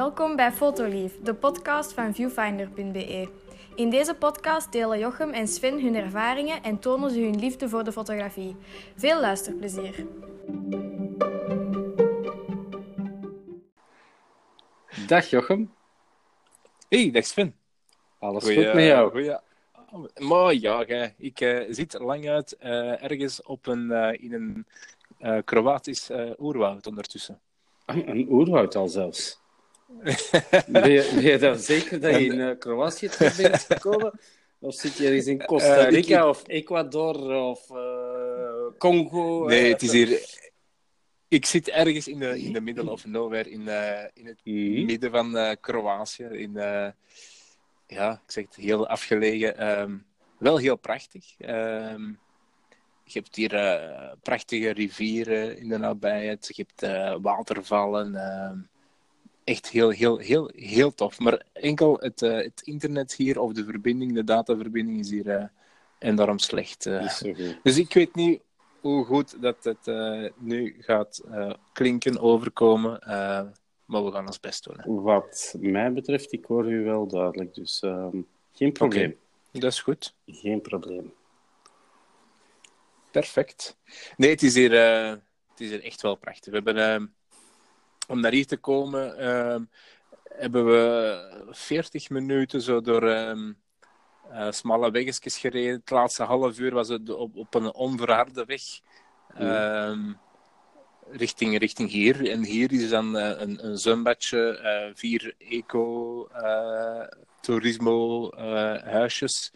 Welkom bij Fotolief, de podcast van viewfinder.be. In deze podcast delen Jochem en Sven hun ervaringen en tonen ze hun liefde voor de fotografie. Veel luisterplezier. Dag Jochem, Hey, dag Sven. alles Goeie- goed met jou? goeie- Maar ja, gij. ik eh, zit lang uit eh, ergens op een, eh, in een eh, Kroatisch eh, oerwoud ondertussen. Een, een oerwoud al zelfs. Ben, je, ben je dan zeker dat je in eh, Kroatië terecht bent gekomen? Of zit je ergens in Costa Eh, ik- Rica of Ecuador of eh, Congo? Nee, het is hier... Ik zit ergens in de, in de middle of nowhere, in, in het Mhm. midden van Kroatië. In, ja, ik zeg het, heel afgelegen. ehm, wel heel prachtig. Ehm, je hebt hier prachtige rivieren in de nabijheid. Je hebt watervallen. ehm, echt heel, heel, heel, heel tof. Maar enkel het, eh, het internet hier, of de verbinding, de dataverbinding, is hier eh, enorm slecht. eh. Niet zo goed. Dus ik weet niet hoe goed dat het nu gaat klinken, overkomen. maar we gaan ons best doen. hè. Wat mij betreft, ik hoor u wel duidelijk, dus ehm, geen probleem. Dat is goed. Geen probleem. Perfect. Nee, het is hier, het is hier echt wel prachtig. We hebben, ehm, om naar hier te komen, ehm, hebben we 40 minuten zo door ehm, eh, smalle weggetjes gereden. Het laatste half uur was het op, op een onverharde weg. ehm, richting, richting hier. En hier is dan eh, een, een zwembadje, eh, vier eco-turismo-huisjes.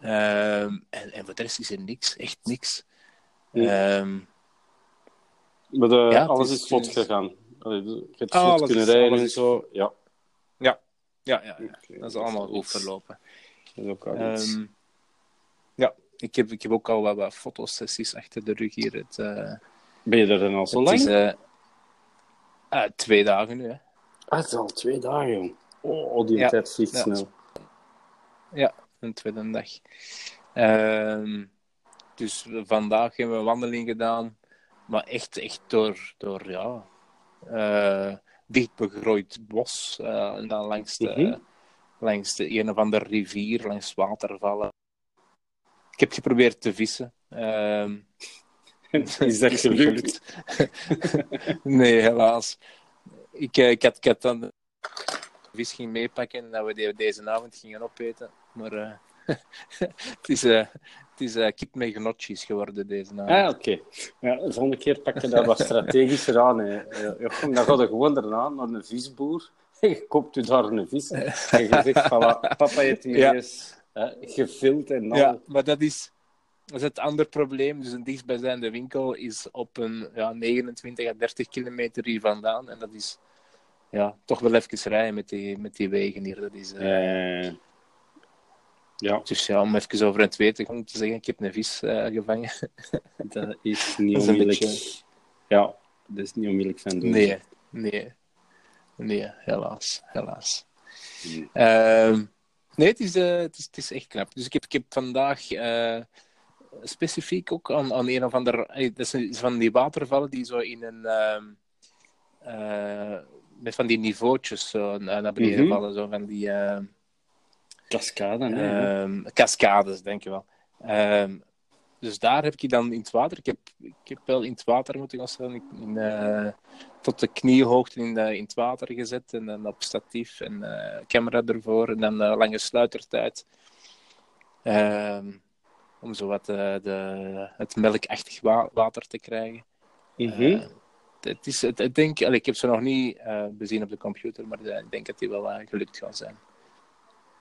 Ehm, en, en voor de rest is er niks, echt niks. Ja. Maar de, Ja, alles is- vlot is- gegaan. Allee, Je hebt vlot alles kunnen rijden en zo. Ja, ja, ja, ja, ja. Dat is allemaal goed verlopen. Dat is ook al iets. Ehm, ja, ik heb, ik heb ook al wat, wat fotosessies achter de rug hier. Het, eh, Ben je er dan al zo het lang? is eh, ah, twee dagen nu. Hè. Ah, het is al twee dagen, jong. Oh, die Ja, tijd vliegt ja. snel. een tweede dag. Ehm, dus vandaag hebben we een wandeling gedaan, maar echt, echt door, door ja, eh, dicht begroeid bos. eh, en dan langs de, Mhm. langs de een of andere rivier, langs watervallen. Ik heb geprobeerd te vissen. Ehm, Is dat gelukt? nee, helaas. Ik, eh, ik, had, ik had dan de vis ging meepakken en dat we die deze avond gingen opeten. Maar het is, het is eh, kip met gnocchis geworden deze avond. Ah, oké. Ja, de volgende keer pak je dat wat strategischer aan. Hè. Jochem, dan ga je gewoon daarna naar een visboer. En je koopt u daar een vis. En je zegt, voilà, papa heeft hier Ja. eens gevild en al. Ja, maar dat is, dat is het andere probleem. Dus een dichtstbijzijnde winkel is op een ja, 29 à 30 kilometer hier vandaan. En dat is ja, toch wel even rijden met die, met die wegen hier. Dat is, eh, Eh, ja, Dus ja, om even over het weten om te zeggen, ik heb een vis eh, gevangen. dat is niet Dat is een onmiddellijk. beetje- Ja, dat is niet onmiddellijk van doen. Nee, nee. Nee, helaas. helaas. Ehm, nee, het is, eh, het, is, het is echt knap. Dus ik heb, ik heb vandaag eh, specifiek ook aan, aan een of ander... eh, Dat is van die watervallen die zo in een... ehm, eh, met van die niveautjes zo naar beneden Mhm. vallen. Zo van die... Cascade, hè. Ehm, cascades, denk je wel. Ehm, dus daar heb ik dan in het water. Ik heb, ik heb wel in het water moeten gaan staan. Ik, in, eh, tot de kniehoogte in, eh, in het water gezet. En dan op statief en eh, camera ervoor. En dan lange sluitertijd. Ehm, om zo wat de, het melkachtig wa- water te krijgen. Eh, het is, het, ik, denk, ik heb ze nog niet bezien op de computer, maar ik denk dat die wel gelukt gaan zijn.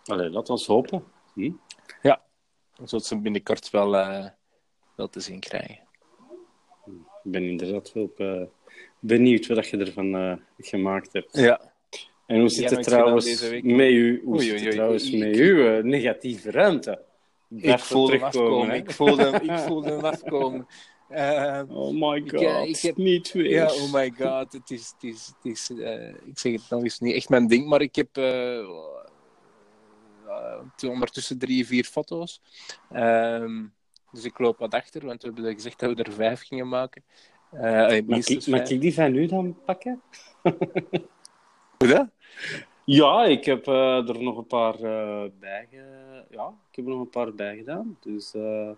Allee, laat ons hopen. Hm? Dan zult ze binnenkort wel, eh, wel te zien krijgen. Ik ben inderdaad wel eh, benieuwd wat je ervan eh, gemaakt hebt. Ja. En hoe zit het trouwens met u? Hoe Oei, zit oei, het oei, trouwens oei, met ik- uw negatieve ruimte? Ik Blijft voelde hem terugkomen, afkomen. Ik voelde hem, ik voelde hem afkomen. Eh, Oh my Ik, god, ik heb- niet weer. ja, oh my god. Het is, het is, het is, eh, ik zeg het nog eens, niet echt mijn ding, maar ik heb eh, eh, ondertussen drie, vier foto's. Ehm, dus ik loop wat achter, want we hebben gezegd dat we er vijf gingen maken. Eh, eh, Mag minstens ik, mag vijf. ik die van u dan pakken? Hoe dat? Ja, ik heb eh, er nog een paar uh, bij Ja, ik heb er nog een paar bij gedaan. Dus uh,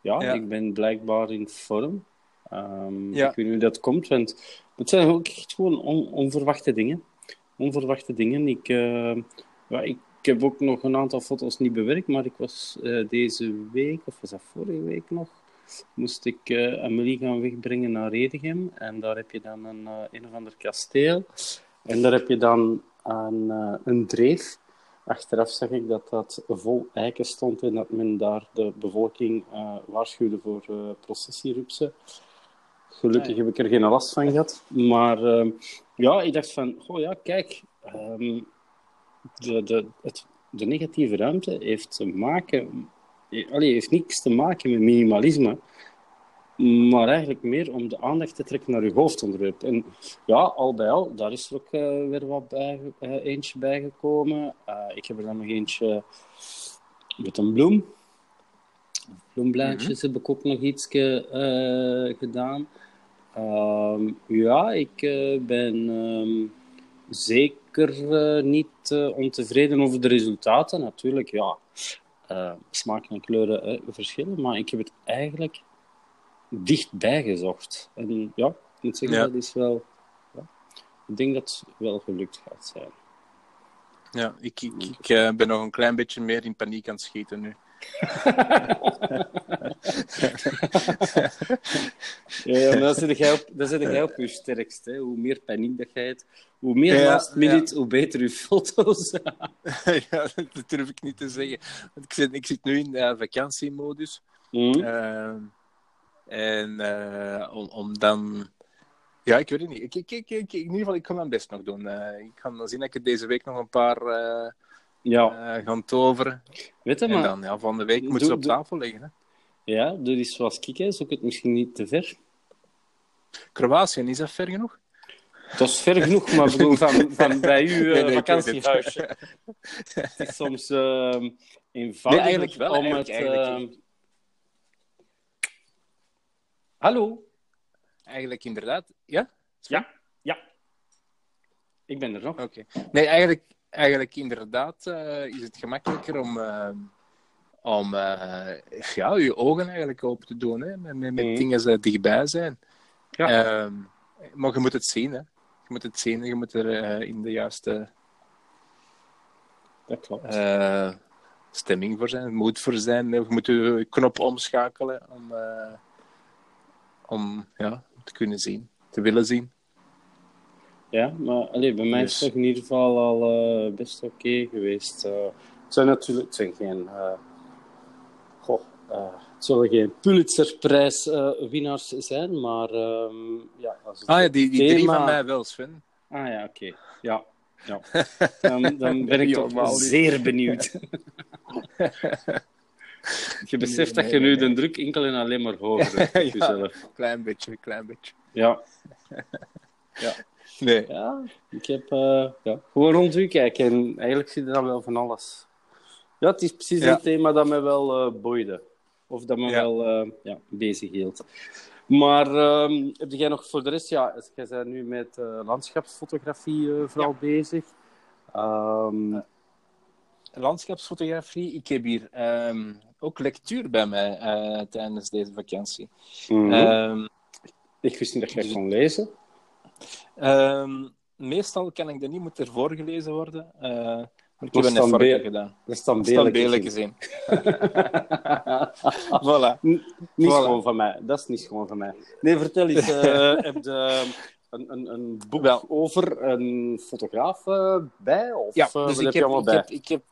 ja, Ja. ik ben blijkbaar in vorm. Um, Ja. Ik weet niet hoe dat komt, want het zijn ook echt gewoon on- onverwachte dingen. Onverwachte dingen. Ik, uh, ja, ik heb ook nog een aantal foto's niet bewerkt, maar ik was uh, deze week, of was dat vorige week nog, moest ik uh, Amelie gaan wegbrengen naar Redegem. En daar heb je dan een, uh, een of ander kasteel. En daar heb je dan een, een dreef. Achteraf zag ik dat dat vol eiken stond en dat men daar de bevolking waarschuwde voor processierupsen. Gelukkig heb ik er geen last van gehad. Maar uh, ja, ik dacht van, oh ja, kijk, um, de, de, het, de negatieve ruimte heeft te maken, allee, heeft niks te maken met minimalisme, maar eigenlijk meer om de aandacht te trekken naar je hoofdonderwerp. En ja, al bij al, daar is er ook uh, weer wat bij, uh, eentje bijgekomen. Uh, ik heb er dan nog eentje met een bloem. Bloemblaadjes mm-hmm. heb ik ook nog iets gedaan. Um, ja, ik ben um, zeker uh, niet uh, ontevreden over de resultaten. Natuurlijk, ja, smaak en kleuren verschillen, maar ik heb het eigenlijk dichtbij gezocht. En ja, ik moet zeggen, Ja. dat is wel... Ja, ik denk dat het wel gelukt gaat zijn. Ja, ik, ik, ik eh, ben nog een klein beetje meer in paniek aan het schieten nu. Ja, maar dan zit jij op, dan zit jij op je sterkst. Hè. Hoe meer paniek dat jij hebt, hoe meer Ja, last minute, hoe beter je foto's. ja, dat durf ik niet te zeggen. Want ik, zit, ik zit nu in uh, vakantiemodus. Mhm. Uh, en uh, om, om, dan... Ja, ik weet het niet. Ik, ik, ik, in ieder geval, ik kan mijn best nog doen. Uh, ik ga dan zien dat ik deze week nog een paar uh, ja. gaan toveren. Weet je, en maar... dan, ja, van de week Doe- moeten ze op doe- tafel liggen. Hè. Ja, doe eens zoals ik, hè. zoek het misschien niet te ver. Kroatië, is dat ver genoeg? Dat is ver genoeg, maar bedoel, van, van bij uw uh, Nee, nee, ik weet het. is soms uh, eenvoudig Nee, eigenlijk wel, om eigenlijk- het... eigenlijk- uh, Hallo? Eigenlijk inderdaad. Ja? Ja, ja. Ik ben er nog. Oké. Nee, eigenlijk, eigenlijk inderdaad eh, is het gemakkelijker om, eh, om eh, ja, je ogen eigenlijk open te doen. Hè, met met, Mhm. dingen die dichtbij zijn. Ja. Ehm, maar je moet het zien. Hè. Je moet het zien en je moet er in de juiste Dat klopt. stemming voor zijn, moed voor zijn. Je moet je knop omschakelen om, om ja, te kunnen zien, te willen zien. Ja, maar allee, bij mij is het toch in ieder geval al eh, best oké geweest. Eh, het zijn natuurlijk het zijn geen... eh, goh, het zullen geen Pulitzerprijs-winnaars zijn, maar ehm, ja... Als Ah ja, die, die drie thema- van mij wel, Sven. Ah ja, oké. Ja. ja. Dan, dan ben ik Ja, toch wel zeer benieuwd. je beseft dat je nu de druk enkel en alleen maar hoger hebt Ja. jezelf. Klein beetje, klein beetje. Ja. Nee. Ja, ik heb eh, ja, gewoon rond u kijken en eigenlijk zie je dan wel van alles. Ja, het is precies Ja. een thema dat me wel eh boeide. Of dat me wel eh, ja, bezig hield. Maar ehm, heb jij nog voor de rest, ja, jij bent nu met landschapsfotografie vooral bezig. Ehm, Landschapsfotografie. Ik heb hier ehm, ook lectuur bij mij tijdens deze vakantie. mhm. Ik wist niet dat jij dus- kon lezen. Ehm, meestal kan ik dat niet, moet er voorgelezen worden. eh, maar ik heb een be- gedaan. Dat is dan Staan beelden gezien. voilà. N- Niet Voilà. gewoon van mij. Dat is niet gewoon van mij. Nee, vertel eens. eh, heb je een, een, een boek Wel. over een fotograaf eh, bij? Of Ja, eh, dus ik heb allemaal ik, bij? heb, ik heb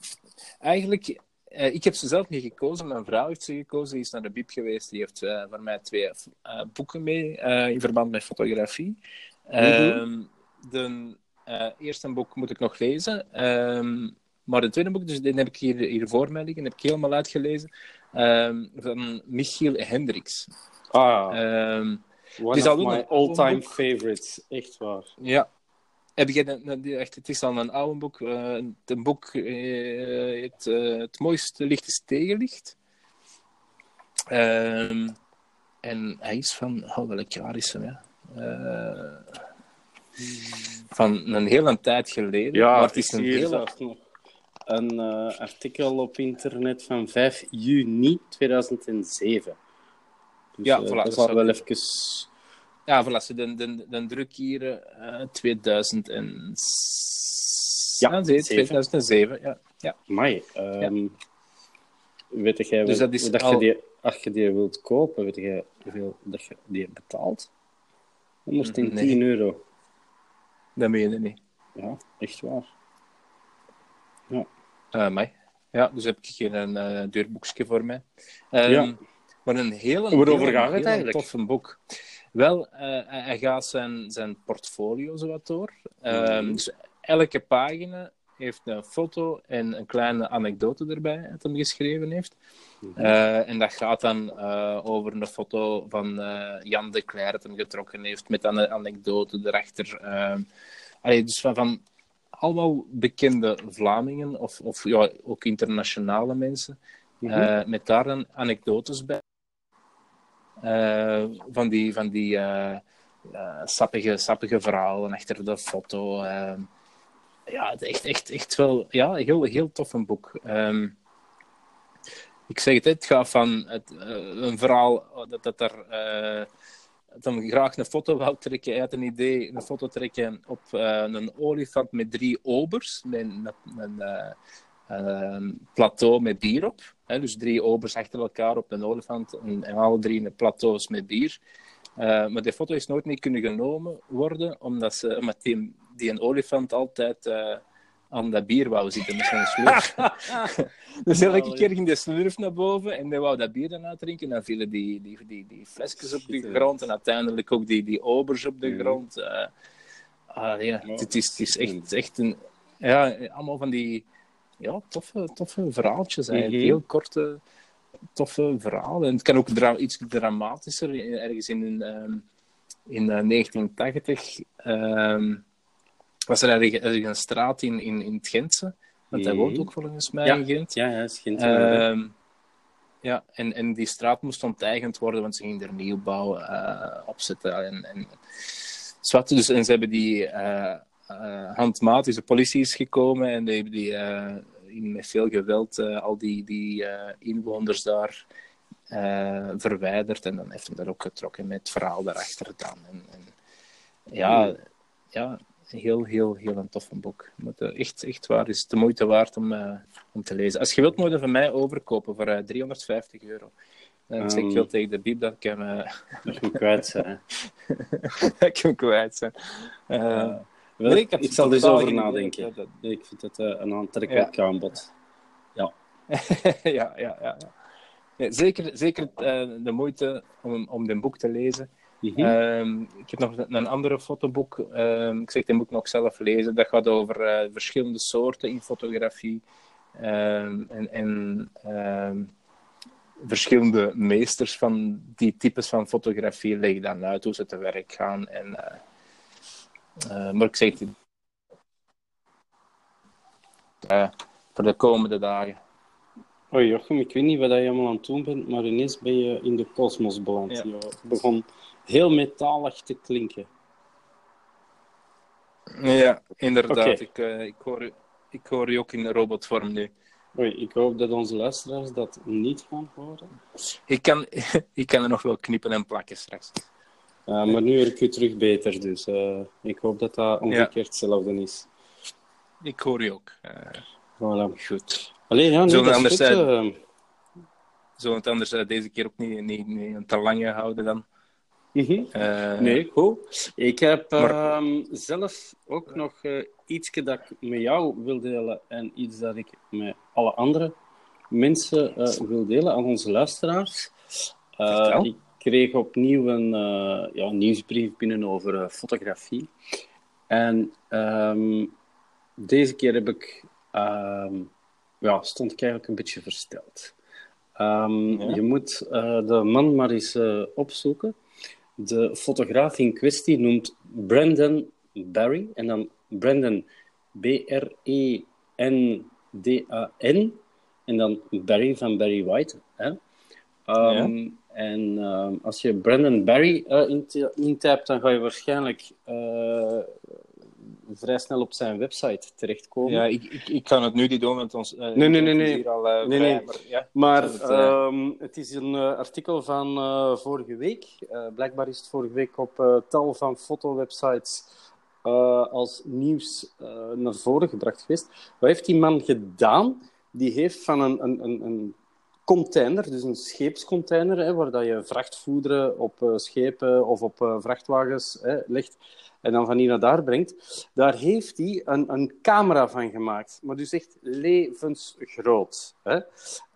eigenlijk... eh, ik heb ze zelf niet gekozen. Mijn vrouw heeft ze gekozen. Die is naar de Bib geweest. Die heeft eh, voor mij twee eh, boeken mee eh, in verband met fotografie. Ehm, de eh, eerste boek moet ik nog lezen. Ehm, maar het tweede boek, dus die heb ik hier, hier voor mij liggen. heb ik helemaal uitgelezen. Ehm, van Michiel Hendricks. Ah, one het is of al my een all-time favorites. Echt waar. Ja. Heb een, een- die- echt, het is al een oude boek. eh, het boek eh, het, het mooiste licht is tegenlicht. Ehm, en hij is van... Oh, welk jaar is hem, ja? Eh, van een hele tijd geleden. Ja, maar het is een hier hele... nog een eh, artikel op internet van 5 juni 2007. Dus, Ja, voilà, dat zal wel even... Ja, voilà, ze de, de, de druk hier 2000 en... Ja, ja nee, zeven. 2007. Ja, ja. Amai, ehm, weet jij Dus dat is dat al- je die, als je die wilt kopen, weet jij hoeveel dat je die betaalt? 110 Nee. euro. dat meen je niet. Ja, echt waar. Uh, mij. Ja, dus heb ik hier een eh deurboekje voor mij. Ehm, Ja. Maar een hele, Waarover gaat het eigenlijk? toffe boek. Wel, eh, hij gaat zijn, zijn portfolio zo wat door. Ehm, Mhm. Dus elke pagina heeft een foto en een kleine anekdote erbij dat hij geschreven heeft. Mhm. Eh, en dat gaat dan eh, over een foto van eh, Jan de Cler dat hem getrokken heeft, met dan een anekdote erachter. Allee, dus van, van allemaal bekende Vlamingen, of, of ja, ook internationale mensen, eh, met daar dan anekdotes bij. Van die, van die sappige, sappige verhalen achter de foto. Ehm. ja, het echt, echt, echt wel ja, heel, heel tof een boek. Ehm, ik zeg het, het gaat van het, eh, een verhaal dat, dat er. eh, hem graag een foto wou trekken. Had een idee, een foto trekken op eh, een olifant met drie obers. Met een, eh, een plateau met bier op. Hè, dus drie obers achter elkaar op een olifant. En, en alle drie een plateaus met bier. Eh, maar die foto is nooit niet kunnen genomen worden, omdat, ze, omdat die, die een olifant altijd eh, aan dat bier wou zitten met zijn slurf. dus elke keer ging de slurf naar boven en die wou dat bier dan uitdrinken. En dan vielen die, die, die, die flesjes op de grond en uiteindelijk ook die, die obers op de grond. eh ah, ja, het, is, het is echt, echt een... Ja, allemaal van die ja, toffe, toffe verhaaltjes eigenlijk. Mhm. Heel korte, toffe verhalen. En het kan ook dra iets dramatischer. Ergens in, ehm, in eh, 1980 ehm, was er ergens een straat in, in, in het Gentse. Want hij woont ook volgens mij Ja. in Gent. Ja, ja, is geen Ehm, ja, en, en die straat moest onteigend worden, want ze gingen er nieuwbouw eh opzetten. En, en, zwart, dus, en ze hebben die eh eh, handmatig, de politie is gekomen en die hebben die eh, in, met veel geweld eh, al die, die eh, inwoners daar eh, verwijderd. En dan heeft hij daar ook getrokken met het verhaal daarachter dan. En, en, ja, ja, heel, heel, heel een tof boek. Maar het, echt, echt waar, is de moeite waard om, om te lezen. Als je wilt, moet je van mij overkopen voor eh, 350 euro. Dan zeg ik Ehm. veel tegen de bieb dat ik hem, eh, Dat je kwijt zijn. dat ik hem kwijt ben. Ja. Ik, zal er eens totaal over nadenken. dat- dat- Ik vind het eh, een aantrekkelijk aanbod. ja, ja, ja, ja. Ja, zeker zeker eh, de moeite om, om dit boek te lezen. Mhm. Ehm, ik heb nog een, een andere fotoboek. Ehm, ik zeg, die moet ik nog zelf lezen. Dat gaat over eh, verschillende soorten in fotografie. Ehm, en en verschillende meesters van die types van fotografie leggen dan uit hoe ze te werk gaan. En, maar ik zeg het, eh, voor de komende dagen. Hoi Jochem, ik weet niet wat je allemaal aan het doen bent, maar ineens ben je in de kosmos beland. Ja. Je begon heel metalig te klinken. Ja, inderdaad. Ik, eh, ik, hoor, ik hoor u ook in robotvorm nu. Oei, ik hoop dat onze luisteraars dat niet gaan horen. Ik kan, ik kan er nog wel knippen en plakken straks. Uh, maar nu hoor ik u terug beter, dus eh, ik hoop dat dat omgekeerd hetzelfde is. Ik hoor u ook. Eh, Voilà. goed. Allee, ja, nee, Zullen zijn? eh. Zullen we het anders deze keer ook niet, niet, niet een te lange houden dan? Eh, Nee, goed. Ik heb Maar- ehm, zelf ook nog iets dat ik met jou wil delen en iets dat ik met alle andere mensen wil delen aan onze luisteraars. Vertel. ik kreeg opnieuw een eh, ja, nieuwsbrief binnen over eh, fotografie. En ehm, deze keer heb ik, ehm, ja, stond ik eigenlijk een beetje versteld. Ehm, Ja? Je moet eh, de man maar eens opzoeken. De fotograaf in kwestie noemt Brandon Barry. En dan Brandon B-R-E-N-D-A-N. En dan Barry van Barry White. Hè? Ehm, En ehm, als je Brandon Barry uh, dan ga je waarschijnlijk eh, vrij snel op zijn website terechtkomen. Ja, ik, ik, ik kan het nu niet doen, want ons... eh, Nee, nee, nee, nee. Al, Nee, vrij, nee. Maar, ja. Maar het, ehm, het is een artikel van vorige week. Blijkbaar is het vorige week op tal van fotowebsites als nieuws naar voren gebracht geweest. Wat heeft die man gedaan? Die heeft van een, een, een, een container, dus een scheepscontainer, hè, waar dat je vrachtvoederen op eh, schepen of op eh, vrachtwagens hè, legt en dan van hier naar daar brengt, daar heeft hij een, een camera van gemaakt. Maar dus echt levensgroot. Hè.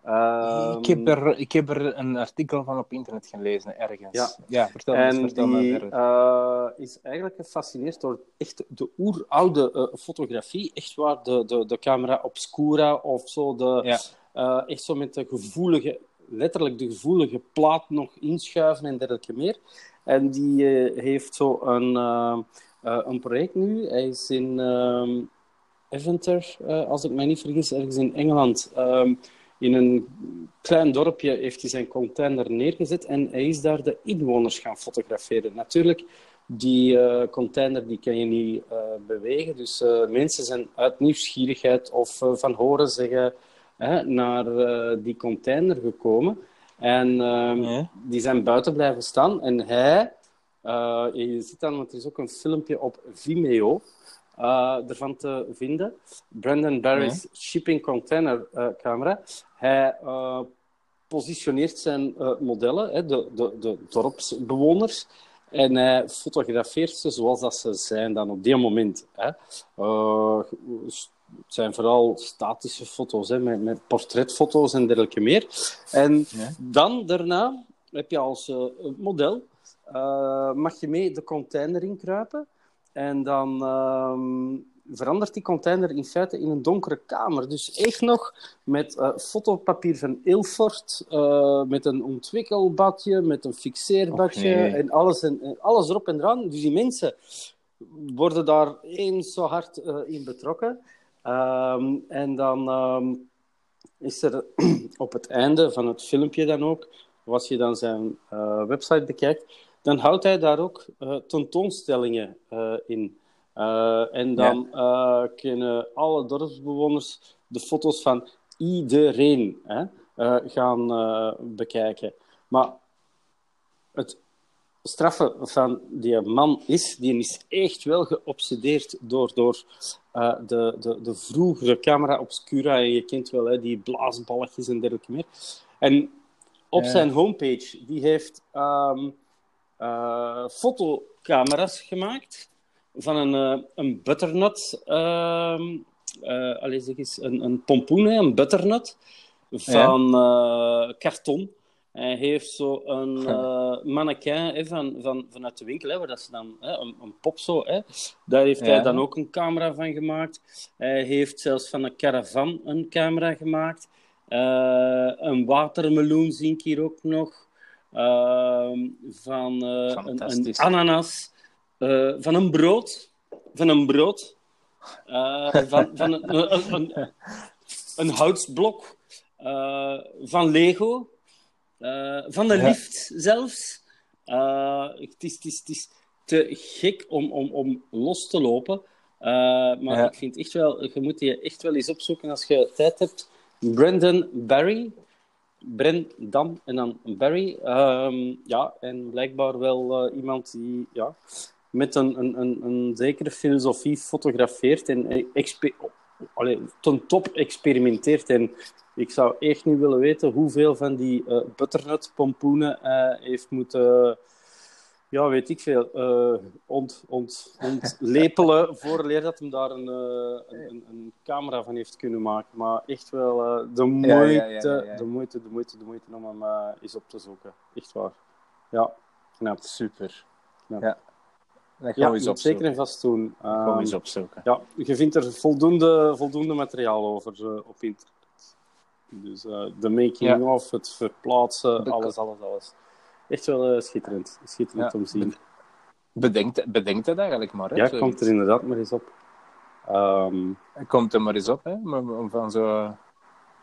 Ehm, ik, heb er, ik heb er een artikel van op internet gelezen, ergens. Ja. vertel, eens, En vertel me die verder. eh, is eigenlijk gefascineerd door echt de oeroude fotografie. Echt waar, de, de, de camera obscura of zo. De, Ja. Eh, echt zo met de gevoelige, letterlijk de gevoelige plaat nog inschuiven en dergelijke meer. En die eh, heeft zo een, eh, een project nu. Hij is in ehm Eventer, als ik mij niet vergis, ergens in Engeland. Ehm, in een klein dorpje heeft hij zijn container neergezet en hij is daar de inwoners gaan fotograferen. Natuurlijk, die container die kan je niet bewegen. Dus mensen zijn uit nieuwsgierigheid of van horen zeggen hè, naar eh, die container gekomen. En ehm, Ja. die zijn buiten blijven staan. En hij, eh, je ziet dan, want er is ook een filmpje op Vimeo eh, ervan te vinden. Brandon Barry's shipping container camera. Hij eh, positioneert zijn modellen, hè, de, de, de dorpsbewoners. En hij fotografeert ze zoals dat ze zijn dan op die moment. Hè. Het zijn vooral statische foto's, hè, met, met portretfoto's en dergelijke meer. En Ja. dan daarna heb je als eh, model, eh, mag je mee de container inkruipen. En dan ehm, verandert die container in feite in een donkere kamer. Dus echt nog met eh, fotopapier van Ilford, met een ontwikkelbadje, met een fixeerbadje en, alles en, en alles erop en eraan. Dus die mensen worden daar eens zo hard in betrokken. Ehm, en dan ehm, is er op het einde van het filmpje dan ook, als je dan zijn eh, website bekijkt, dan houdt hij daar ook eh, tentoonstellingen eh, in. En dan kunnen alle dorpsbewoners de foto's van iedereen hè, gaan bekijken. Maar het straffe van die man is, die is echt wel geobsedeerd door, door eh, de, de, de vroegere camera obscura. En je kent wel hè, die blaasballetjes en dergelijke meer. En op Ja. zijn homepage, die heeft eh, fotocamera's gemaakt van een, eh, een butternut. ehm eh, allee, zeg eens, een, een pompoen, hè, een butternut van eh, karton. Hij heeft zo een eh mannequin hè, van, van, vanuit de winkel, hè, waar dat ze dan, hè, een, een pop zo. Hè. Daar heeft hij dan ook een camera van gemaakt. Hij heeft zelfs van een caravan een camera gemaakt. Eh, een watermeloen zie ik hier ook nog. Ehm, van eh, een, een ananas. Van een brood. Van een brood. Van, van een, een, een, een houtsblok. Van Lego. Eh, van de Ja. lift zelfs. Eh, het, is, het, is, het is te gek om, om, om los te lopen. Eh, maar Ja. ik vind echt wel, je moet die echt wel eens opzoeken als je tijd hebt. Brandon Barry. Brendan en dan Barry. Ehm, ja, en blijkbaar wel iemand die ja, met een, een, een, een zekere filosofie fotografeert en expe- allee, ten top experimenteert. En ik zou echt niet willen weten hoeveel van die eh butternut pompoenen hij heeft moeten, ja, weet ik veel, eh, ont, ont, ontlepelen voorleer dat hem daar een, eh, een, een, camera van heeft kunnen maken. Maar echt wel eh, de, moeite, Ja, ja, ja, ja, ja. de moeite, de moeite, de moeite om hem eh, eens op te zoeken. Echt waar. Ja, knap. Super. Ja. Ja. Dat gaan Ja, we eens zeker en vast doen. Dat gaan we Ehm, eens opzoeken. ja, je vindt er voldoende, voldoende materiaal over eh, op internet. Dus eh, de making Ja. of, het verplaatsen, alles, alles, alles. Echt wel eh, schitterend. Schitterend Ja, om te zien. Bedenk, bedenk het eigenlijk maar. Hè, Ja, zoiets. komt er inderdaad maar eens op. Ehm, Komt er maar eens op, hè? Om van zo...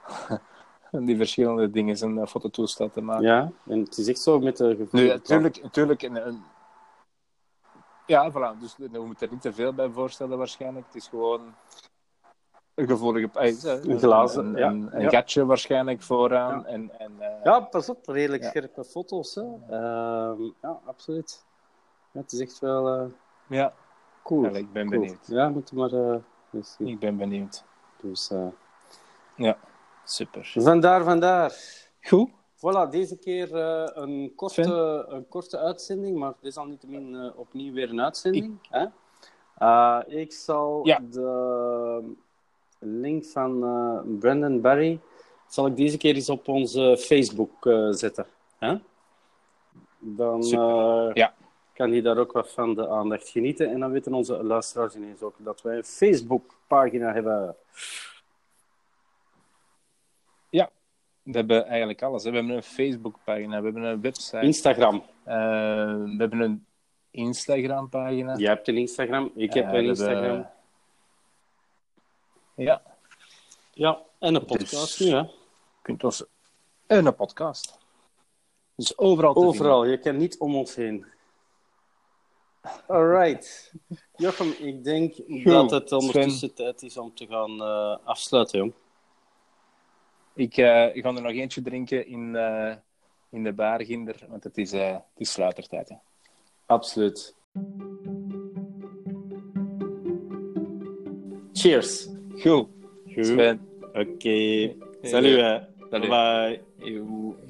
die verschillende dingen zijn fototoestel te maken. Ja, en het is echt zo met de Nu, natuurlijk, natuurlijk een, een... Ja, voilà. Dus we moeten er niet te veel bij voorstellen waarschijnlijk. Het is gewoon een gevoelige... Een glazen, een, ja. een, een ja. gatje waarschijnlijk vooraan. Ja. En, en, uh... Ja, pas op. Redelijk Ja. scherpe foto's. Hè. Ehm, ja, absoluut. Ja, het is echt wel uh, ja. cool. Ja, ik ben cool. benieuwd. Ja, moeten maar... Uh, eens zien. Ik ben benieuwd. Dus, uh, Ja, super. vandaar, vandaar. Goed. Voilà, deze keer uh, een, korte, een korte uitzending, maar desalniettemin uh, opnieuw weer een uitzending. Ik, hè? Uh, ik zal Ja. de link van Brandon Barry zal ik deze keer eens op onze Facebook zetten. Hè? Dan ja. kan hij daar ook wat van de aandacht genieten. En dan weten onze luisteraars ineens ook dat wij een Facebook-pagina hebben. Ja, we hebben eigenlijk alles. We hebben een Facebook-pagina, we hebben een website. Instagram. Uh, we hebben een Instagram-pagina. Jij hebt een Instagram, ik heb uh, een Instagram. Hebben... Ja. Ja, en een podcast dus, nu, hè? Kunt ons... En een podcast. Dus overal te Overal, vinden. je kan niet om ons heen. Alright. Jochem, ik denk Goed. dat het ondertussen tijd is om te gaan uh, afsluiten, jong. Ik, uh, ik ga er nog eentje drinken in, uh, in de bar, Ginder, want het is, het is sluitertijd. Hè. Absoluut. Cheers. Goed. Goed. Oké. Okay. Salut. Salut. Bye. bye.